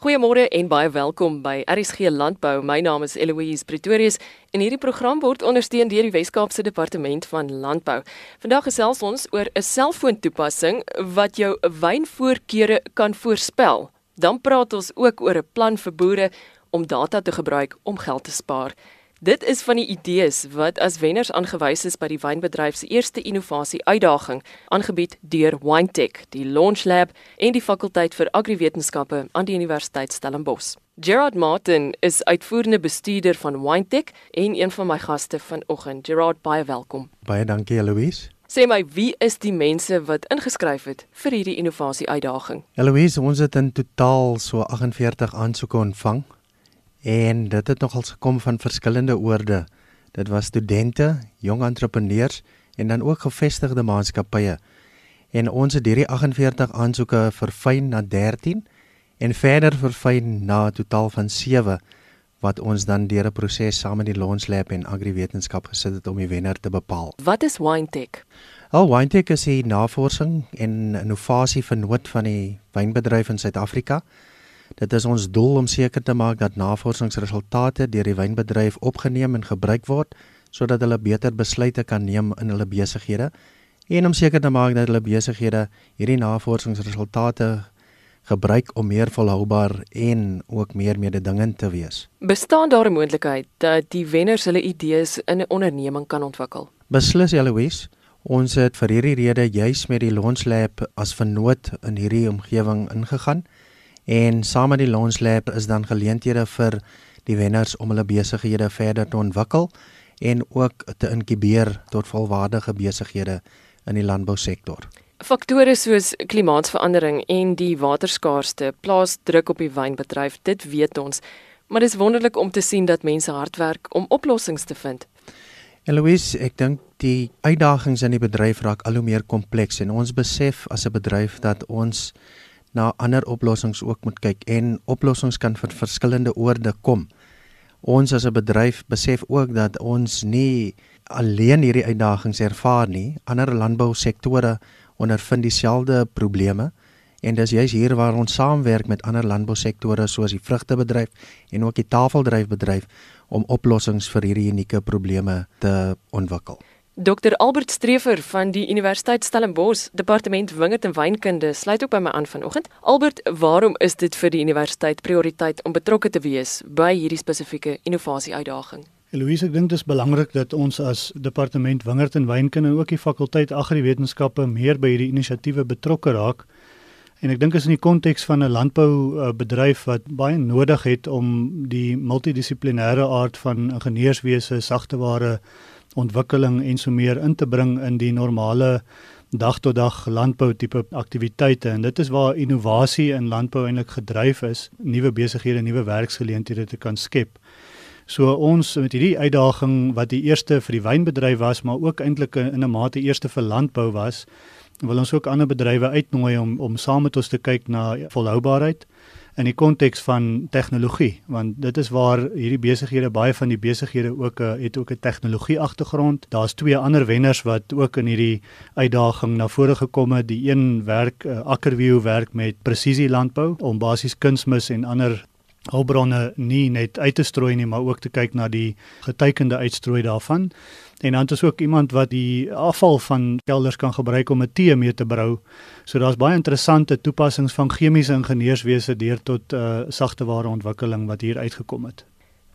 Goeiemôre en baie welkom by RSG Landbou. My naam is Eloise Pretorius en hierdie program word ondersteun deur die Wes-Kaapse Departement van Landbou. Vandag gesels ons oor 'n selfoontoepassing wat jou wynvoorkeure kan voorspel. Dan praat ons ook oor 'n plan vir boere om data te gebruik om geld te spaar. Dit is van die idees wat as wenners aangewys is by die wynbedryf se eerste innovasie uitdaging aangebied deur WineTech, die Launch Lab en die fakulteit vir agriwetenskappe aan die Universiteit Stellenbosch. Gerard Martin is uitvoerende bestuurder van WineTech en een van my gaste vanoggend. Gerard, baie welkom. Baie dankie, Louise. Sê my, wie is die mense wat ingeskryf het vir hierdie innovasie uitdaging? Louise, ons het in totaal so 48 aansoeke ontvang En dit het nogals gekom van verskillende oorde. Dit was studente, jong entrepreneurs en dan ook gevestigde maatskappye. En ons het hierdie 48 aansoeke verfyn na 13 en verder verfyn na 'n totaal van 7 wat ons dan deur 'n proses saam met die Launch Lab en Agriwetenskap gesit het om die wenner te bepaal. Wat is WineTech? Al WineTech is 'n navorsing en innovasie vir nood van die wynbedryf in Suid-Afrika. Dit is ons doel om seker te maak dat navorsingsresultate deur die wynbedryf opgeneem en gebruik word sodat hulle beter besluite kan neem in hulle besighede en om seker te maak dat hulle besighede hierdie navorsingsresultate gebruik om meer volhoubaar en ook meer mededingend te wees. Bestaan daar 'n moontlikheid dat die wenners hulle idees in 'n onderneming kan ontwikkel? Beslis Eloise. Ons het vir hierdie rede juis met die Launch Lab as vernoot in hierdie omgewing ingegaan En saam met die Launch Lab is dan geleenthede vir die wenners om hulle besighede verder te ontwikkel en ook te inkubeer tot volwaardige besighede in die landbousektor. Faktore soos klimaatsverandering en die waterskaarste plaas druk op die wynbedryf, dit weet ons. Maar dit is wonderlik om te sien dat mense hard werk om oplossings te vind. Eloise, ek dink die uitdagings in die bedryf raak al hoe meer kompleks en ons besef as 'n bedryf dat ons na ander oplossings ook moet kyk en oplossings kan vir verskillende oorde kom. Ons as 'n bedryf besef ook dat ons nie alleen hierdie uitdagings ervaar nie. Ander landbousektore ondervind dieselfde probleme en dis juist hier waar ons saamwerk met ander landbousektore soos die vrugtebedryf en ook die tafeldryfbedryf om oplossings vir hierdie unieke probleme te ontwikkel. Dr Albert Strever van die Universiteit Stellenbosch Departement Wingerd en Wynkunde sluit ook by my aan vanoggend. Albert, waarom is dit vir die universiteit prioriteit om betrokke te wees by hierdie spesifieke innovasie uitdaging? Louise, ek dink dit is belangrik dat ons as Departement Wingerd en Wynkunde en ook die fakulteit Agriwetenskappe meer by hierdie inisiatiewe betrokke raak. En ek dink is in die konteks van 'n landboubedryf wat baie nodig het om die multidissiplinêre aard van ingenieurswese, sagteware ontwikkeling en so meer in te bring in die normale dag tot dag landbou tipe aktiwiteite en dit is waar innovasie in landbou eintlik gedryf is, nuwe besighede, nuwe werksgeleenthede te kan skep. So ons met hierdie uitdaging wat die eerste vir die wynbedryf was, maar ook eintlik in 'n mate eerste vir landbou was, wil ons ook ander bedrywe uitnooi om om saam met ons te kyk na volhoubaarheid in die konteks van tegnologie want dit is waar hierdie besighede baie van die besighede ook uh, het ook 'n tegnologie agtergrond. Daar's twee ander wenners wat ook in hierdie uitdaging na vore gekom het. Die een werk uh, Akkerview werk met presisie landbou om basies kunsmis en ander hulpbronne nie net uit te strooi nie, maar ook te kyk na die getekende uitstrooi daarvan. En dan is ook iemand wat die afval van kelders kan gebruik om 'n tee mee te brou. So daar's baie interessante toepassings van chemiese ingenieurswese deur tot uh sagteware ontwikkeling wat hier uitgekom het.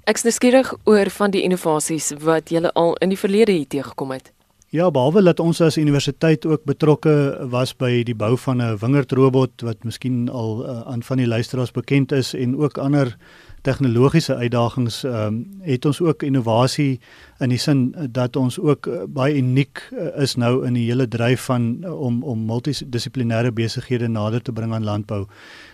Ek is nuuskierig oor van die innovasies wat julle al in die verlede hier teëgekom het. Ja, behalwe dat ons as universiteit ook betrokke was by die bou van 'n wingerdrobot wat miskien al uh, aan van die luisteraars bekend is en ook ander tegnologiese uitdagings ehm um, het ons ook innovasie in die sin dat ons ook uh, baie uniek uh, is nou in die hele dryf van uh, om om multidissiplinêre besighede nader te bring aan landbou.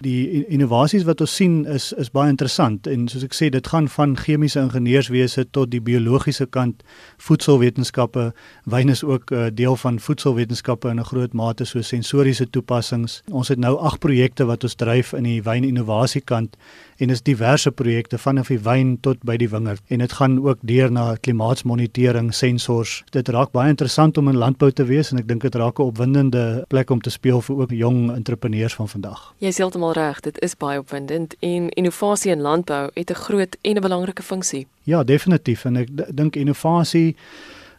Die innovasies wat ons sien is is baie interessant en soos ek sê dit gaan van chemiese ingenieurswese tot die biologiese kant, voedselwetenskappe, wyn is ook uh, deel van voedselwetenskappe in 'n groot mate so sensoriese toepassings. Ons het nou 8 projekte wat ons dryf in die wyn innovasie kant en is diverse navorsingsprojekte vanaf die wyn tot by die wingerd en dit gaan ook deur na klimaatsmonitering, sensors. Dit raak baie interessant om in landbou te wees en ek dink dit raak 'n opwindende plek om te speel vir ook jong entrepreneurs van vandag. Jy is heeltemal reg, dit is baie opwindend en innovasie in landbou het 'n groot en 'n belangrike funksie. Ja, definitief en ek dink innovasie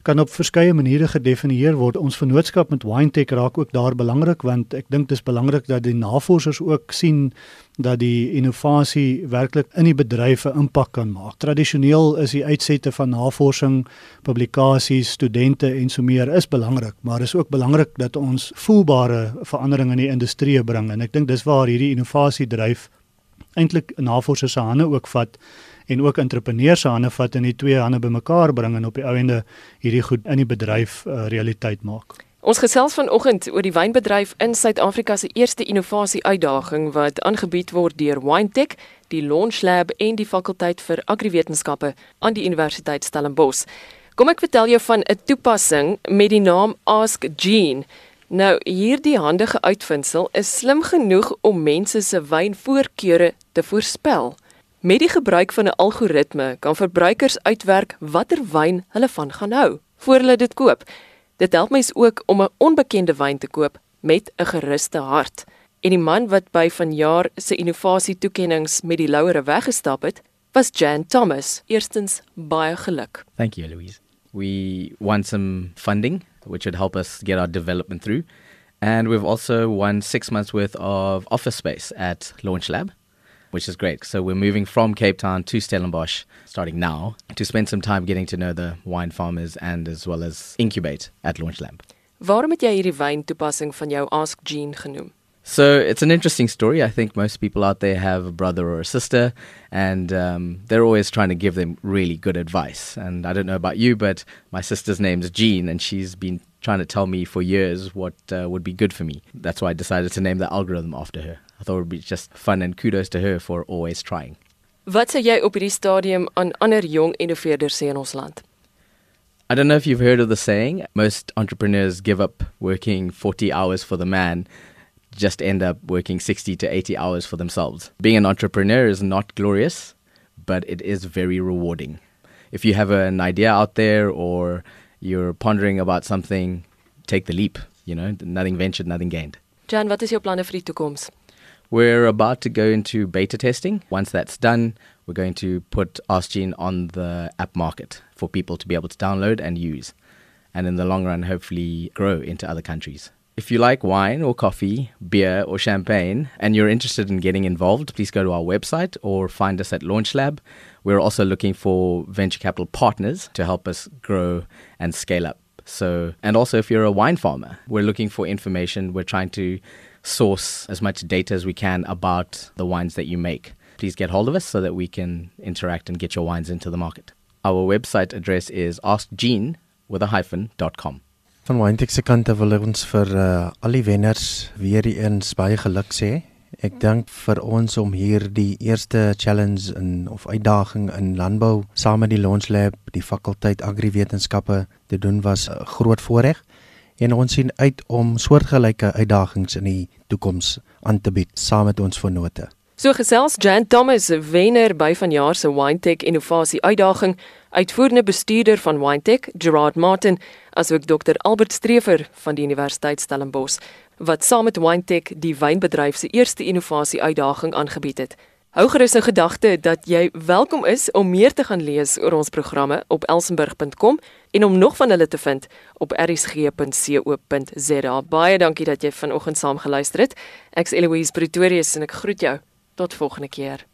kan op verskeie maniere gedefinieer word. Ons vennootskap met WineTech raak ook daar belangrik want ek dink dit is belangrik dat die navorsers ook sien dat die innovasie werklik in die bedryf 'n impak kan maak. Tradisioneel is die uitsette van navorsing, publikasies, studente en so meer is belangrik, maar is ook belangrik dat ons voelbare verandering in die industrie bring en ek dink dis waar hierdie innovasie dryf eintlik navorsers se hande ook vat en ook entrepreneurs se hande vat en die twee hande bymekaar bring en op die ouende hierdie goed in die bedryf uh, realiteit maak. Ons gesels vanoggend oor die wynbedryf in Suid-Afrika se eerste innovasie uitdaging wat aangebied word deur WineTech, die Launch Lab en die fakulteit vir agriwetenskappe aan die Universiteit Stellenbosch. Kom ek vertel jou van 'n toepassing met die naam Ask Gene. Nou, hierdie handige uitvinding is slim genoeg om mense se wynvoorkeure te voorspel. Met die gebruik van 'n algoritme kan verbruikers uitwerk watter wyn hulle van gaan hou voor hulle dit koop. Dit help mens ook om 'n onbekende wyn te koop met 'n geruste hart. En die man wat by vanjaar se innovasie toekenninge met die Louere weggestap het, was Jan Thomas. Eerstens baie geluk. Thank you, Louise. We won some funding which would help us get our development through. And we've also won 6 months worth of office space at Launch Lab. Which is great. So we're moving from Cape Town to Stellenbosch starting now to spend some time getting to know the wine farmers and as well as incubate at Launch Lab. Waarom het jy hierdie wyn toepassing van jou Ask Gene genoem? So it's an interesting story. I think most people out there have a brother or a sister, and um, they're always trying to give them really good advice. And I don't know about you, but my sister's name is Jean, and she's been trying to tell me for years what uh, would be good for me. That's why I decided to name the algorithm after her. I thought it would be just fun and kudos to her for always trying. Wat sê jy op hierdie stadium aan ander jong innoveerders sê in ons land? I don't know if you've heard of the saying, most entrepreneurs give up working 40 hours for the man, just end up working 60 to 80 hours for themselves. Being an entrepreneur is not glorious, but it is very rewarding. If you have an idea out there or you're pondering about something, take the leap, you know, nothing ventured, nothing gained. Jan, wat is jou planne vir die toekoms? We're about to go into beta testing. Once that's done, we're going to put AskGene on the app market for people to be able to download and use. And in the long run, hopefully grow into other countries. If you like wine or coffee, beer or champagne, and you're interested in getting involved, please go to our website or find us at Launch Lab. We're also looking for venture capital partners to help us grow and scale up. So, and also if you're a wine farmer, we're looking for information. We're trying to source as much data as we can about the wines that you make. Please get hold of us so that we can interact and get your wines into the market. Our website address is askgene with a hyphen.com. Van Wyntek se kant af wil ons vir uh, al die wenners weer eens baie geluk sê. Ek dink vir ons om hier die eerste challenge in of uitdaging in landbou saam met die Launch Lab, die fakulteit agriwetenskappe te doen was 'n groot voorreg en ons sien uit om soortgelyke uitdagings in die toekoms aan te bied saam met ons vennote. So gesels Jan Thomas, wenner by vanjaar se WineTech innovasie uitdaging, uitvoerende bestuurder van WineTech, Gerard Martin, asook Dr Albert Strever van die Universiteit Stellenbosch, wat saam met WineTech die wynbedryf se eerste innovasie uitdaging aangebied het. Hou gerus in gedagte dat jy welkom is om meer te gaan lees oor ons programme op elsenburg.com en om nog van hulle te vind op rsg.co.za. Baie dankie dat jy vanoggend saam geluister het. Ek's Eloise Pretorius en ek groet jou. Tot volgende keer.